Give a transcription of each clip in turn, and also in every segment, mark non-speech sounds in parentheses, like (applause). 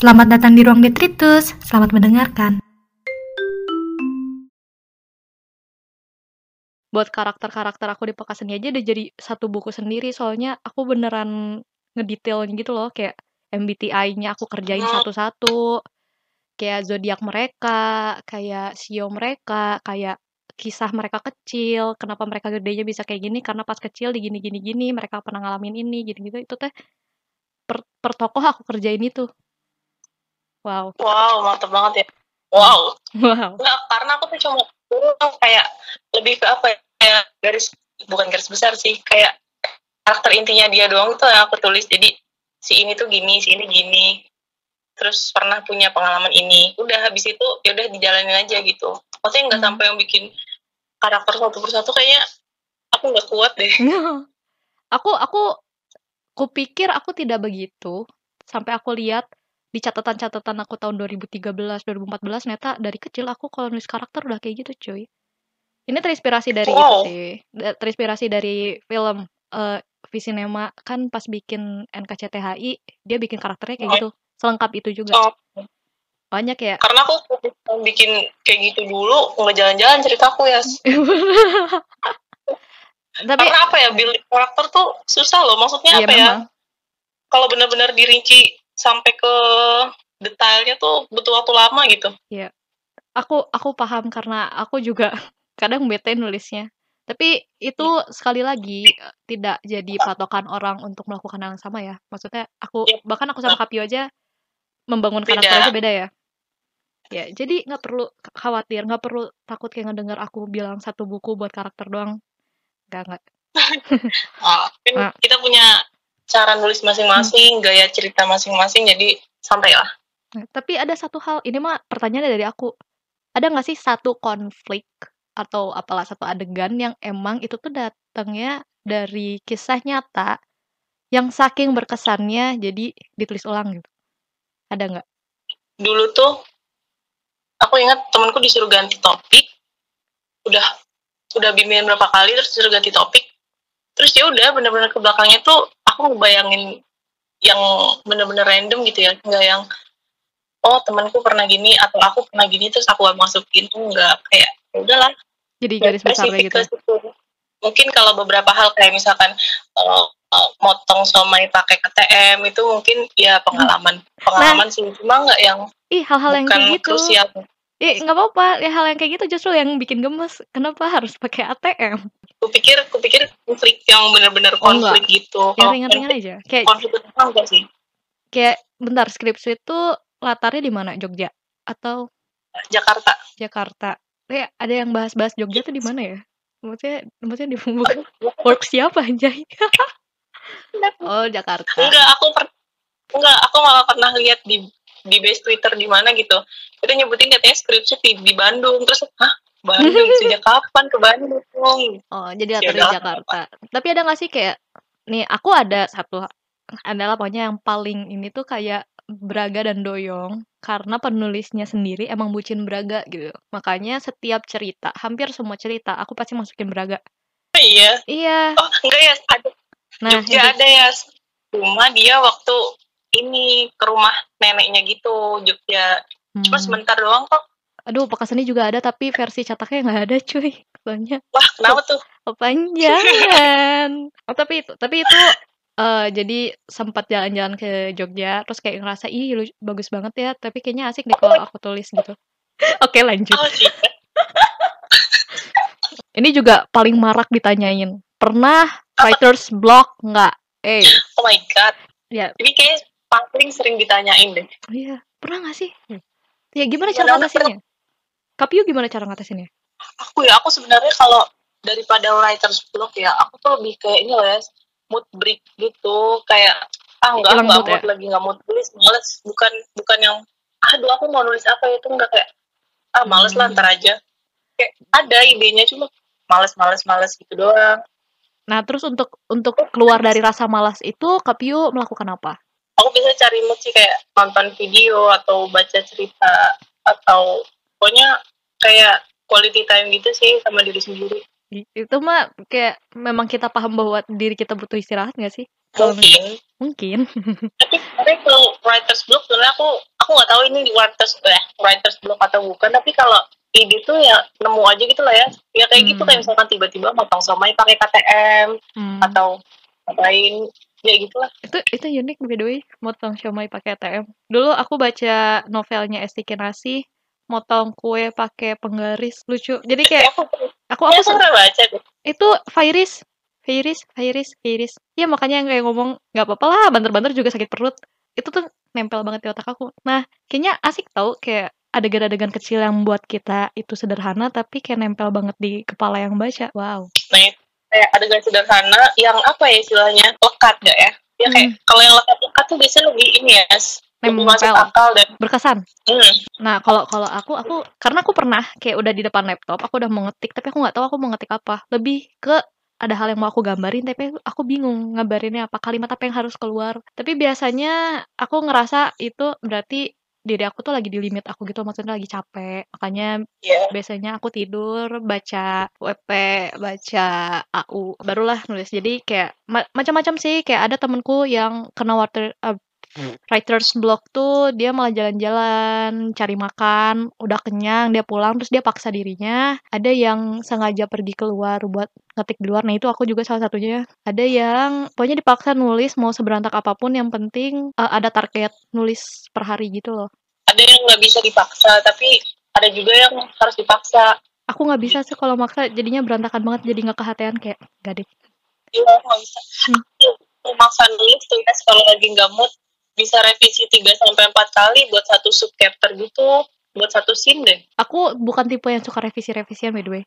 Selamat datang di Ruang Detritus. Selamat mendengarkan. Buat karakter-karakter aku di Pekaseni aja udah jadi satu buku sendiri, soalnya aku beneran ngedetailin gitu loh, kayak MBTI-nya aku kerjain satu-satu, kayak zodiak mereka, kayak sio mereka, kayak kisah mereka kecil, kenapa mereka gedenya bisa kayak gini, karena pas kecil di gini gini gini, mereka pernah ngalamin ini, gitu-gitu. Itu teh per, per tokoh aku kerjain itu. Wow. Wow, mantep banget ya. Wow. Wow. Enggak, karena aku tuh cuma kayak lebih ke apa ya, garis bukan garis besar sih, kayak karakter intinya dia doang tuh yang aku tulis. Jadi si ini tuh gini, si ini gini. Terus pernah punya pengalaman ini. Udah habis itu ya udah dijalanin aja gitu. Maksudnya nggak Hmm. sampai yang bikin karakter satu persatu kayaknya aku nggak kuat deh. (laughs) aku aku kupikir aku tidak begitu sampai aku lihat di catatan-catatan aku tahun 2013 2014 ternyata dari kecil aku kalau nulis karakter udah kayak gitu cuy ini terinspirasi dari itu Wow. sih Da- terinspirasi dari film eh Visinema kan pas bikin NKCTHI dia bikin karakternya kayak Oh. gitu selengkap itu juga Oh, banyak ya karena aku (laughs) bikin kayak gitu dulu nggak jalan-jalan ceritaku ya. (laughs) tapi Karena apa ya building karakter tuh susah loh. Maksudnya iya apa ya? memang Kalau benar-benar dirinci sampai ke detailnya tuh butuh waktu lama gitu. aku aku paham karena aku juga (laughs) kadang bete nulisnya. Tapi itu sekali lagi tidak jadi patokan orang untuk melakukan hal yang sama ya. Maksudnya aku Iya. bahkan aku sama Kapio aja membangun Beda. karakter aja beda ya. Ya, jadi nggak perlu khawatir, nggak perlu takut kayak ngedengar aku bilang satu buku buat karakter doang. Nggak, nggak. (laughs) Ah. kita punya cara nulis masing-masing, gaya cerita masing-masing, jadi santai lah. Nah, tapi ada satu hal, ini mah pertanyaan dari aku. Ada nggak sih satu konflik atau apalah satu adegan yang emang itu tuh datangnya dari kisah nyata yang saking berkesannya jadi ditulis ulang gitu? Ada nggak? Dulu tuh aku ingat temanku disuruh ganti topik, udah udah bimbingan berapa kali terus disuruh ganti topik, terus ya udah bener-bener ke belakangnya tuh aku ngebayangin yang bener-bener random gitu ya, nggak yang oh temanku pernah gini atau aku pernah gini terus aku masukin tuh nggak kayak ya udahlah Jadi garis spesifik gitu. Mungkin kalau beberapa hal kayak misalkan uh, uh, motong somai pakai KTM itu mungkin ya pengalaman pengalaman sih cuma nggak yang Ih, hal-hal yang kayak gitu. krusial. Ih, nggak apa-apa. Ya, hal yang kayak gitu justru yang bikin gemes. Kenapa harus pakai ATM? Kupikir kupikir konflik yang benar-benar Oh, konflik gitu. Yang Kalau ringan-ringan aja. Kayak konflik itu enggak sih. kayak bentar skripsi itu latarnya di mana? Jogja atau Jakarta. Jakarta. Eh, ada yang bahas-bahas Jogja tuh di mana ya? Maksudnya, maksudnya di (laughs) bukan work siapa anjay? (laughs) oh, Jakarta. Enggak, aku per enggak, aku malah pernah lihat di di base Twitter di mana gitu. Itu nyebutin katanya skripsi di, di Bandung. Terus, hah? Bandung (laughs) sejak kapan ke Bandung? Oh, jadi Ya latar di udah. Jakarta. Tapi ada nggak sih kayak nih aku ada satu adalah pokoknya yang paling ini tuh kayak Braga dan Doyong karena penulisnya sendiri emang bucin Braga gitu. Makanya setiap cerita, hampir semua cerita aku pasti masukin Braga. Iya. Iya. Oh, enggak ya, ada Nah, Jogja itu- ada ya. Cuma dia waktu ini ke rumah neneknya gitu, Jogja. Cuma hmm. sebentar doang kok. Aduh, Pekaseni juga ada tapi versi cetaknya nggak ada cuy. Soalnya Wah, kenapa tuh? kepanjangan. (laughs) oh, tapi itu, tapi itu eh jadi sempat jalan-jalan ke Jogja, terus kayak ngerasa ih lu bagus banget ya, tapi kayaknya asik deh kalau aku tulis gitu. (laughs) Oke, lanjut. Oh. (laughs) Ini juga paling marak ditanyain. Pernah writer's block nggak? Eh, Oh my god. ya, Jadi kayak paling sering ditanyain deh. oh iya, pernah nggak sih? Ya gimana cara Gimana ngatasinnya? Kapiu gimana cara ngatasinnya? Aku ya, aku sebenarnya kalau daripada writer's block ya, aku tuh lebih kayak ini loh ya, mood break gitu. Kayak, ah enggak, Hilang enggak mood mood ya? lagi, enggak mood tulis, males. Bukan bukan yang, aduh aku mau nulis apa itu, enggak kayak, ah males lah Hmm. ntar aja. Kayak ada idenya, cuma males, males, males gitu doang. Nah, terus untuk untuk keluar dari rasa malas itu, Kapiu melakukan apa? Aku bisa cari mood sih kayak nonton video atau baca cerita atau pokoknya kayak quality time gitu sih sama diri sendiri Itu mah kayak memang kita paham bahwa diri kita butuh istirahat nggak sih? Mungkin Mungkin. (laughs) tapi kalau writers block sebenarnya aku aku nggak tahu ini writers eh writers block atau bukan tapi kalau ide tuh ya nemu aja gitu lah ya ya kayak gitu Hmm. kayak misalkan tiba-tiba motong somai pakai KTM Hmm. atau ngapain ya gitulah. Itu itu unik by the way motong siomay pakai ATM dulu aku baca novelnya Esti Kinasih motong kue pakai penggaris lucu. Jadi kayak ya aku aku ya, aku aku pernah baca tuh. Itu Fairis Fairis Fairis Fairis ya makanya yang kayak ngomong nggak apa-apa lah banter-banter juga sakit perut. Itu tuh nempel banget di otak aku. Nah kayaknya asik tau kayak adegan-adegan kecil yang buat kita itu sederhana tapi kayak nempel banget di kepala yang baca. Wow. Nah kayak adegan sederhana yang apa ya istilahnya lekat gak ya ya kayak kalau yang lekat-lekat tuh biasanya lebih ini ya lebih masuk akal dan berkesan hmm, Nah, kalau kalau aku aku karena aku pernah kayak udah di depan laptop, aku udah mau ngetik tapi aku nggak tahu aku mau ngetik apa. Lebih ke ada hal yang mau aku gambarin tapi aku bingung ngabarinnya apa, kalimat apa yang harus keluar. Tapi biasanya aku ngerasa itu berarti diri aku tuh lagi di limit aku gitu, maksudnya lagi capek. Makanya ya biasanya aku tidur, baca WP, baca AU, barulah nulis. Jadi kayak ma- macam-macam sih, kayak ada temenku yang kena water uh, writer's block tuh dia malah jalan-jalan, cari makan, udah kenyang, dia pulang terus dia paksa dirinya. Ada yang sengaja pergi keluar buat ngetik di luar. Nah, itu aku juga salah satunya. Ada yang pokoknya dipaksa nulis mau seberantak apa pun yang penting uh, ada target nulis per hari gitu loh. ada yang nggak bisa dipaksa tapi ada juga yang harus dipaksa Aku nggak bisa sih kalau maksa jadinya berantakan banget jadi nggak kehatian kayak gak deh. Iya, nggak bisa. Hmm. Aku maksa nulis tuh kalau lagi nggak mood bisa revisi 3 sampai empat kali buat satu sub chapter gitu, buat satu scene deh. Aku bukan tipe yang suka revisi-revisian by the way.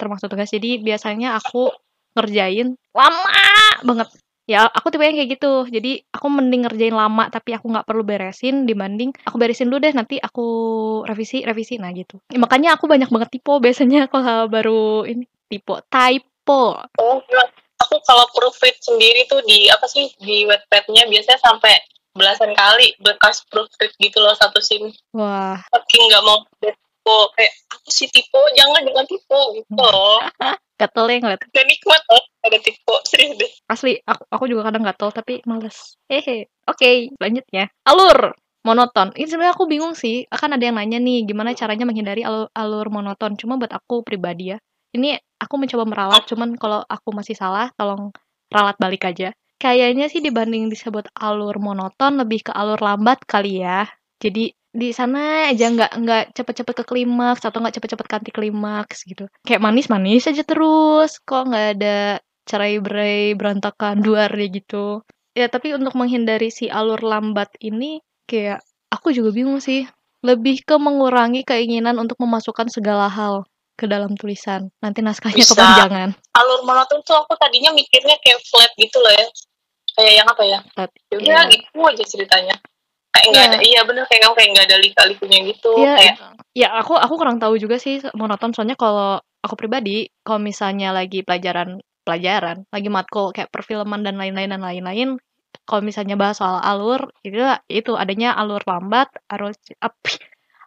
Termasuk tugas. Jadi biasanya aku ngerjain lama banget. Ya, aku tipe yang kayak gitu. Jadi aku mending ngerjain lama tapi aku nggak perlu beresin dibanding aku beresin dulu deh nanti aku revisi revisi nah gitu. Ya, makanya aku banyak banget typo biasanya (laughs) kalau baru ini typo typo. Oh, aku kalau proofread sendiri tuh di apa sih di wetpadnya biasanya sampai belasan kali bekas proofread gitu loh satu scene. Wah, Saking nggak mau tipe kayak aku sih tipe jangan jangan tipe gitu loh. (laughs) gatel ya ngeliat. Gak nikmat loh ada tipe (laughs) serius deh. Asli, aku, aku juga kadang gatel tapi males. Hehe. Oke, lanjutnya. Alur monoton. Ini sebenarnya aku bingung sih. Akan ada yang nanya nih, gimana caranya menghindari alur, alur monoton. Cuma buat aku pribadi ya. Ini aku mencoba meralat, cuman kalau aku masih salah, tolong ralat balik aja. Kayaknya sih dibanding disebut alur monoton, lebih ke alur lambat kali ya. Jadi di sana aja nggak nggak cepet-cepet ke klimaks atau nggak cepet-cepet ganti klimaks gitu. Kayak manis-manis aja terus. Kok nggak ada cerai-berai berantakan duar ya gitu. Ya tapi untuk menghindari si alur lambat ini kayak aku juga bingung sih. Lebih ke mengurangi keinginan untuk memasukkan segala hal ke dalam tulisan. Nanti naskahnya Bisa. kepanjangan. Alur monoton tuh aku tadinya mikirnya kayak flat gitu loh ya. Kayak yang apa ya? Flat. Ya udah Iya. gitu aja ceritanya. Kayak nggak Iya. ada, iya bener kayak kamu kayak nggak ada lika-likunya gitu. Iya, Kayak ya aku aku kurang tahu juga sih monoton soalnya kalau aku pribadi kalau misalnya lagi pelajaran pelajaran, lagi matkul kayak perfilman dan lain-lain dan lain-lain, kalau misalnya bahas soal alur itu itu adanya alur lambat, alur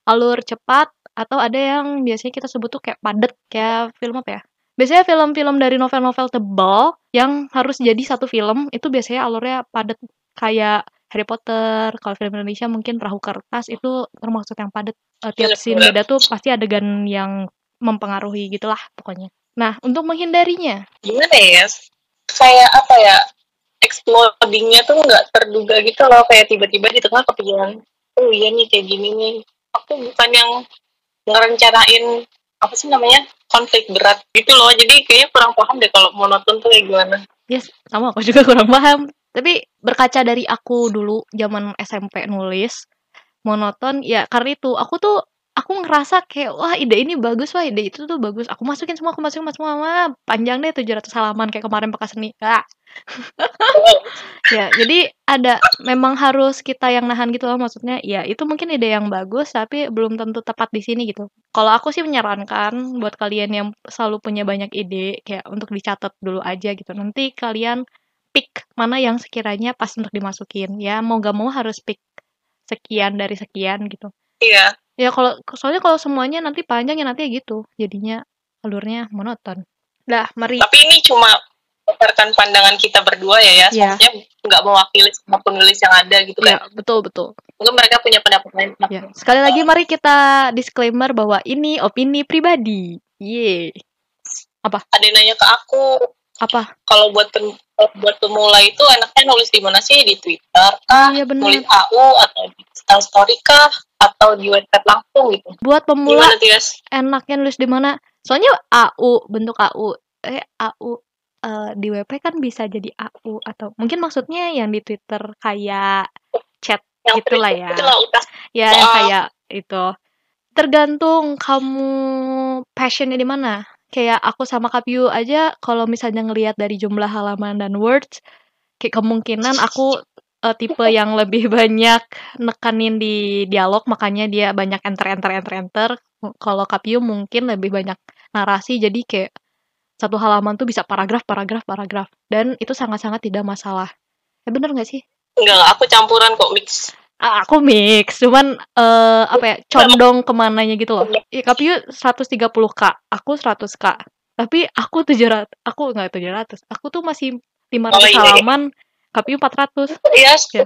alur cepat atau ada yang biasanya kita sebut tuh kayak padet kayak film apa ya? Biasanya film-film dari novel-novel tebal yang harus jadi satu film itu biasanya alurnya padet kayak Harry Potter, kalau film Indonesia mungkin Perahu Kertas itu termasuk yang padat. Eh, tiap Bener, scene beda tuh pasti adegan yang mempengaruhi gitulah pokoknya. Nah, untuk menghindarinya, gimana ya? Kayak apa ya? Explodingnya tuh nggak terduga gitu loh. Kayak tiba-tiba di tengah kepikiran, oh iya nih kayak gini nih. Aku bukan yang ngerencanain apa sih namanya konflik berat gitu loh. Jadi kayaknya kurang paham deh kalau monoton tuh kayak gimana. yes, sama aku juga kurang paham. Tapi berkaca dari aku dulu zaman SMP nulis monoton, ya karena itu aku tuh aku ngerasa kayak wah ide ini bagus, wah ide itu tuh bagus. Aku masukin semua, aku masukin semua, wah, panjang deh 700 halaman kayak kemarin bekas seni. Ah. (laughs) Ya, jadi ada memang harus kita yang nahan gitu loh maksudnya. Ya, itu mungkin ide yang bagus tapi belum tentu tepat di sini gitu. Kalau aku sih menyarankan buat kalian yang selalu punya banyak ide kayak untuk dicatat dulu aja gitu. Nanti kalian pick mana yang sekiranya pas untuk dimasukin. Ya, mau gak mau harus pick sekian dari sekian gitu. Iya. Ya kalau soalnya kalau semuanya nanti panjang ya nanti ya gitu. Jadinya alurnya monoton. Dah, mari. Tapi ini cuma berdasarkan pandangan kita berdua ya ya, Iya. maksudnya nggak mewakili semua penulis yang ada gitu Iya, kan. betul betul. Mungkin mereka punya pendapat lain. Ya, sekali lagi mari kita disclaimer bahwa ini opini pribadi. Ye. Ada yang nanya ke aku, Apa? kalau buat pen- buat pemula itu enaknya nulis di mana sih di Twitter kah, Iya benar. nulis AU atau di Instagram Story kah, atau di website langsung gitu. Buat pemula Gimana Tias? enaknya nulis di mana? Soalnya AU, bentuk AU. Eh, AU eh, di WP kan bisa jadi AU atau mungkin maksudnya yang di Twitter kayak chat Yang Gitulah ya. Itulah ya yang kayak itu. Tergantung kamu passionnya di mana. Kayak aku sama Kapyu aja kalau misalnya ngelihat dari jumlah halaman dan words, kayak kemungkinan aku eh, tipe yang lebih (laughs) banyak nekanin di dialog makanya dia banyak enter enter enter enter. Kalau Kapyu mungkin lebih banyak narasi jadi kayak satu halaman tuh bisa paragraf paragraf paragraf dan itu sangat-sangat tidak masalah. Ya bener nggak sih? Enggak, aku campuran kok mix. Ah, aku mix, cuman eh apa ya, condong ke mananya gitu loh. Ya, Kapyu 130k, aku 100k. Tapi aku 700, aku nggak 700, aku tuh masih 500 Oh, iya. halaman, Kapyu 400. Iya, Ya.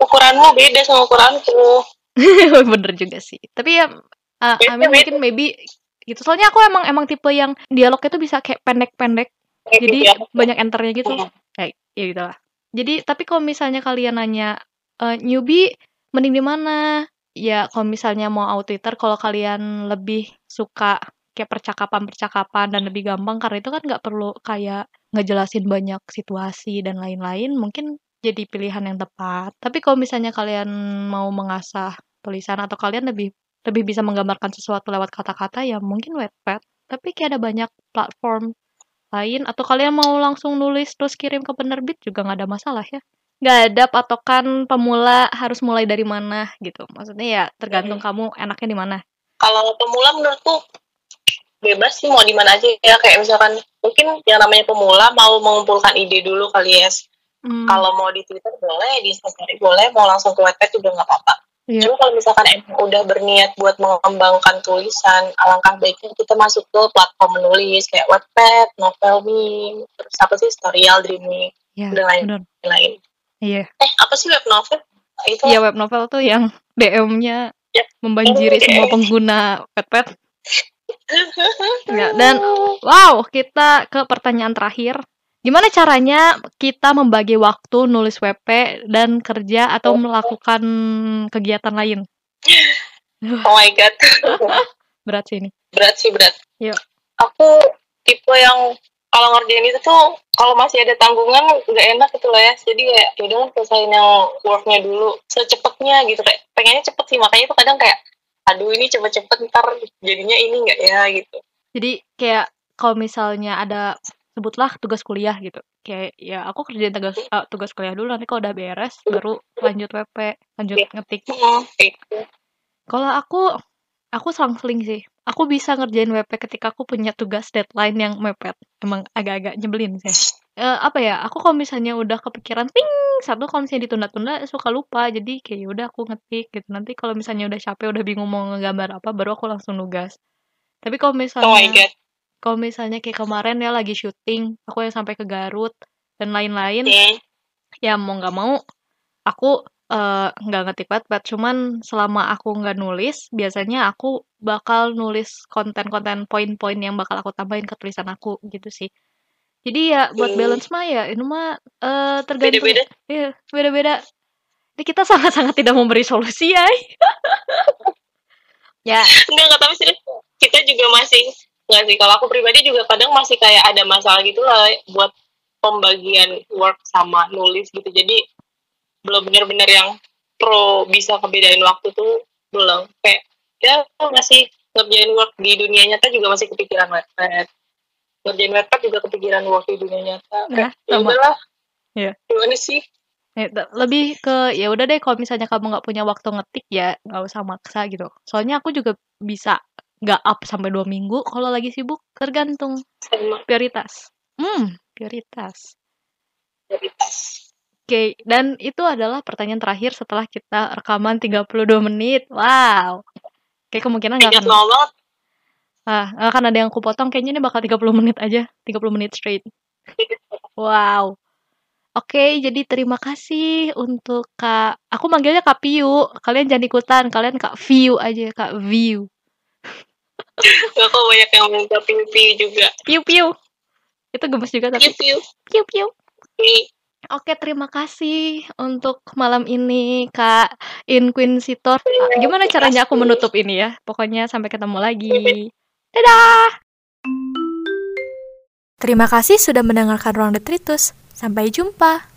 ukuranmu beda sama ukuranku. (laughs) Bener juga sih. Tapi ya, uh, I mean, mungkin maybe gitu. Soalnya aku emang emang tipe yang dialognya tuh bisa kayak pendek-pendek, jadi gitu ya. banyak enternya gitu. Hmm. Kayak ya gitu lah. Jadi tapi kalau misalnya kalian nanya eh, newbie mending di mana? Ya kalau misalnya mau out Twitter kalau kalian lebih suka kayak percakapan-percakapan dan lebih gampang karena itu kan nggak perlu kayak ngejelasin banyak situasi dan lain-lain mungkin jadi pilihan yang tepat. Tapi kalau misalnya kalian mau mengasah tulisan atau kalian lebih lebih bisa menggambarkan sesuatu lewat kata-kata ya mungkin Wattpad. Tapi kayak ada banyak platform lain atau kalian mau langsung nulis terus kirim ke penerbit juga nggak ada masalah ya nggak ada patokan pemula harus mulai dari mana gitu maksudnya ya tergantung kamu enaknya di mana Kalau pemula menurutku bebas sih mau di mana aja ya. Kayak misalkan mungkin yang namanya pemula mau mengumpulkan ide dulu kali ya. Hmm, Kalau mau di Twitter boleh, di Instastory boleh, mau langsung ke website juga nggak apa-apa. iya. Cuma kalau misalkan emang udah berniat buat mengembangkan tulisan, alangkah baiknya kita masuk ke platform menulis kayak Wattpad, Novelme, terus apa sih, Storyal, Dreaming, ya dan lain- benar lain. iya Eh, apa sih web novel? Itu iya web novel tuh yang DM-nya Ya. membanjiri Oh, (laughs) semua pengguna Wattpad (laughs) ya dan wow kita ke pertanyaan terakhir gimana caranya kita membagi waktu nulis WP dan kerja atau melakukan kegiatan lain oh my god, (laughs) berat sih ini berat sih berat. Iya. Aku tipe yang kalau ngerjain itu tuh kalau masih ada tanggungan nggak enak gitu loh ya. Jadi kayak ya udah lah, selesaiin yang worknya dulu secepatnya gitu kayak pengennya cepet sih makanya tuh kadang kayak aduh ini cepet-cepet ntar jadinya ini nggak ya gitu. Jadi kayak kalau misalnya ada sebutlah tugas kuliah gitu. Kayak ya aku kerjain tugas uh, tugas kuliah dulu nanti kalau udah beres baru lanjut WP, lanjut Iya. ngetik. Gitu. Kalau aku aku selang-seling sih. Aku bisa ngerjain WP ketika aku punya tugas deadline yang mepet. Emang agak-agak nyebelin sih. Eh, apa ya? Aku kalau misalnya udah kepikiran ting satu kalau misalnya ditunda-tunda suka lupa. Jadi kayak ya udah aku ngetik gitu. Nanti kalau misalnya udah capek udah bingung mau ngegambar apa baru aku langsung nugas. Tapi kalau Oh my misalnya god. Kalau misalnya kayak kemarin ya lagi syuting, aku yang sampai ke Garut dan lain-lain, Hmm. ya mau nggak mau aku eh, nggak ngetik Wattpad. Cuman selama aku nggak nulis, biasanya aku bakal nulis konten-konten poin-poin yang bakal aku tambahin ke tulisan aku gitu sih. Jadi ya buat Hmm. balance mah ya ini mah eh, tergantung. Beda-beda. Iya, beda-beda. Jadi kita sangat-sangat tidak memberi solusi (laughs) ya. ya, Enggak, enggak tapi serius kita juga masih nggak sih kalau aku pribadi juga kadang masih kayak ada masalah gitu lah buat pembagian work sama nulis gitu jadi belum benar-benar yang pro bisa ngebedain waktu tuh belum kayak ya masih ngerjain work di dunia nyata juga masih kepikiran website ngerjain website juga kepikiran work di dunia nyata Ya, kayak ya sama. udahlah Iya. gimana sih Ya, lebih ke ya udah deh kalau misalnya kamu nggak punya waktu ngetik ya nggak usah maksa gitu. Soalnya aku juga bisa nggak up sampai dua minggu kalau lagi sibuk tergantung sama prioritas. Hmm, prioritas. prioritas Oke, dan itu adalah pertanyaan terakhir setelah kita rekaman 32 menit. Wow. Kayak kemungkinan nggak akan banget ah, nggak akan ada yang aku potong kayaknya ini bakal 30 menit aja, 30 menit straight. Wow. Oke, jadi terima kasih untuk Kak aku manggilnya Kak Piu. Kalian jangan ikutan, kalian Kak View aja, Kak View. Gak kok banyak yang minta piu-piu juga. Piu-piu. Itu gemes juga tapi. Piu-piu. Piu-piu. Oke, terima kasih untuk malam ini Kak Inquisitor. Gimana caranya aku menutup ini ya? Pokoknya sampai ketemu lagi. Dadah. Terima kasih sudah mendengarkan Ruang Detritus. Sampai jumpa.